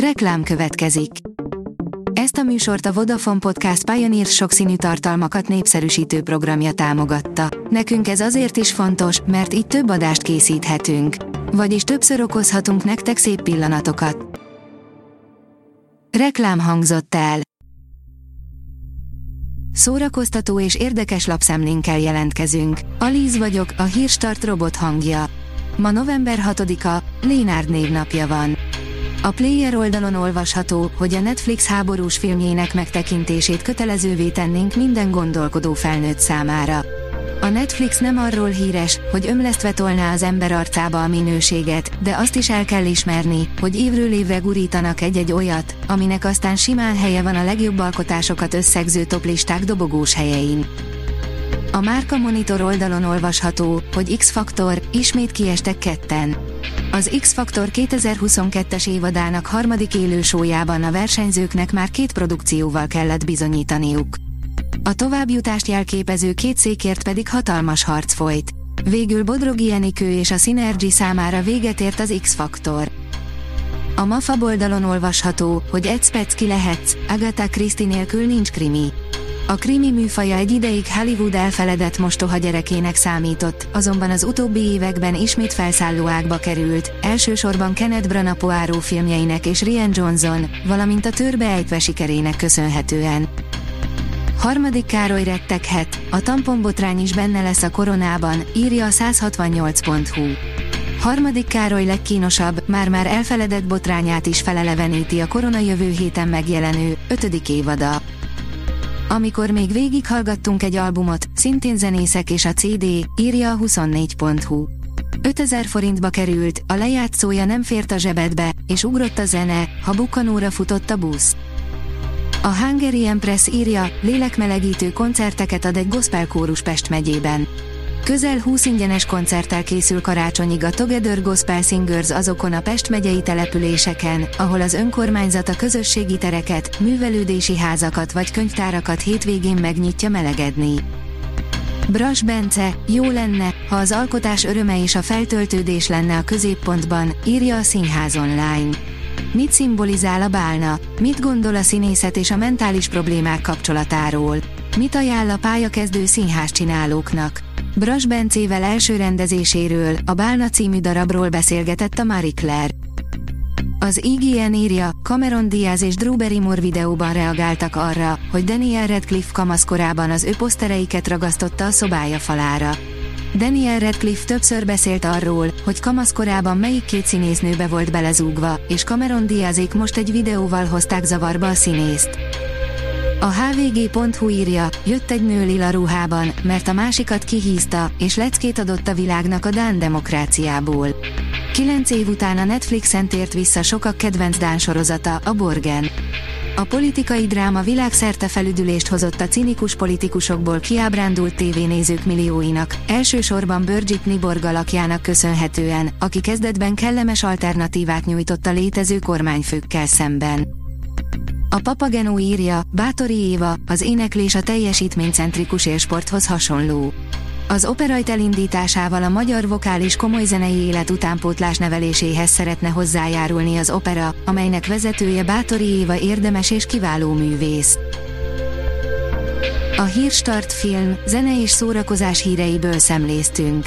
Reklám következik. Ezt a műsort a Vodafone Podcast Pioneer sokszínű tartalmakat népszerűsítő programja támogatta. Nekünk ez azért is fontos, mert így több adást készíthetünk. Vagyis többször okozhatunk nektek szép pillanatokat. Reklám hangzott el. Szórakoztató és érdekes lapszemlénkkel jelentkezünk. Alíz vagyok, a hírstart robot hangja. Ma november 6-a, Lénárd névnapja van. A Player oldalon olvasható, hogy a Netflix háborús filmjének megtekintését kötelezővé tennénk minden gondolkodó felnőtt számára. A Netflix nem arról híres, hogy ömlesztve tolná az ember arcába a minőséget, de azt is el kell ismerni, hogy évről évre gurítanak egy-egy olyat, aminek aztán simán helye van a legjobb alkotásokat összegző toplisták dobogós helyein. A Márka Monitor oldalon olvasható, hogy X-Faktor, ismét kiestek ketten. Az X-Faktor 2022-es évadának harmadik élősójában a versenyzőknek már két produkcióval kellett bizonyítaniuk. A továbbjutást jelképező két székért pedig hatalmas harc folyt. Végül Bodrogi Enikő és a Synergy számára véget ért az X-Faktor. A MAFA oldalon olvasható, egy egy specki lehetsz, Agatha Christie nélkül nincs krimi. A krimi műfaja egy ideig Hollywood elfeledett mostoha gyerekének számított, azonban az utóbbi években ismét felszálló ágba került, elsősorban Kenneth Branagh Poirot filmjeinek és Rian Johnson, valamint a törbe ejtve sikerének köszönhetően. Harmadik Károly retteghet, a tamponbotrány is benne lesz a koronában, írja a 168.hu. Harmadik Károly legkínosabb, már-már elfeledett botrányát is feleleveníti a korona jövő héten megjelenő, ötödik évada. Amikor még végighallgattunk egy albumot, szintén zenészek és a CD, írja a 24.hu. 5000 forintba került, a lejátszója nem fért a zsebedbe, és ugrott a zene, ha bukkanóra futott a busz. A Hungary Empress írja, lélekmelegítő koncerteket ad egy gospel kórus Pest megyében. Közel 20 ingyenes koncerttel készül karácsonyig a Together Gospel Singers azokon a Pest megyei településeken, ahol az önkormányzat a közösségi tereket, művelődési házakat vagy könyvtárakat hétvégén megnyitja melegedni. Bras Bence, jó lenne, ha az alkotás öröme és a feltöltődés lenne a középpontban, írja a Színház online. Mit szimbolizál a bálna? Mit gondol a színészet és a mentális problémák kapcsolatáról? Mit ajánl a pályakezdő színház csinálóknak? Bras Bencével első rendezéséről, a Bálna című darabról beszélgetett a Marie Claire. Az IGN írja, Cameron Diaz és Drew Barrymore videóban reagáltak arra, hogy Daniel Radcliffe kamaszkorában az ő posztereiket ragasztotta a szobája falára. Daniel Radcliffe többször beszélt arról, hogy kamaszkorában melyik két színésznőbe volt belezúgva, és Cameron Diazék most egy videóval hozták zavarba a színészt. A hvg.hu írja, jött egy nő lila ruhában, mert a másikat kihízta, és leckét adott a világnak a Dán demokráciából. Kilenc év után a Netflixen tért vissza sokak kedvenc Dán sorozata, a Borgen. A politikai dráma világszerte felüdülést hozott a cinikus politikusokból kiábrándult tévénézők millióinak, elsősorban Birgit Niborg alakjának köszönhetően, aki kezdetben kellemes alternatívát nyújtott a létező kormányfőkkel szemben. A Papagenó írja, Bátori Éva, az éneklés a teljesítménycentrikus élsporthoz hasonló. Az operajt elindításával a magyar vokális komoly zenei élet utánpótlás neveléséhez szeretne hozzájárulni az opera, amelynek vezetője Bátori Éva érdemes és kiváló művész. A Hírstart film, zene és szórakozás híreiből szemléztünk.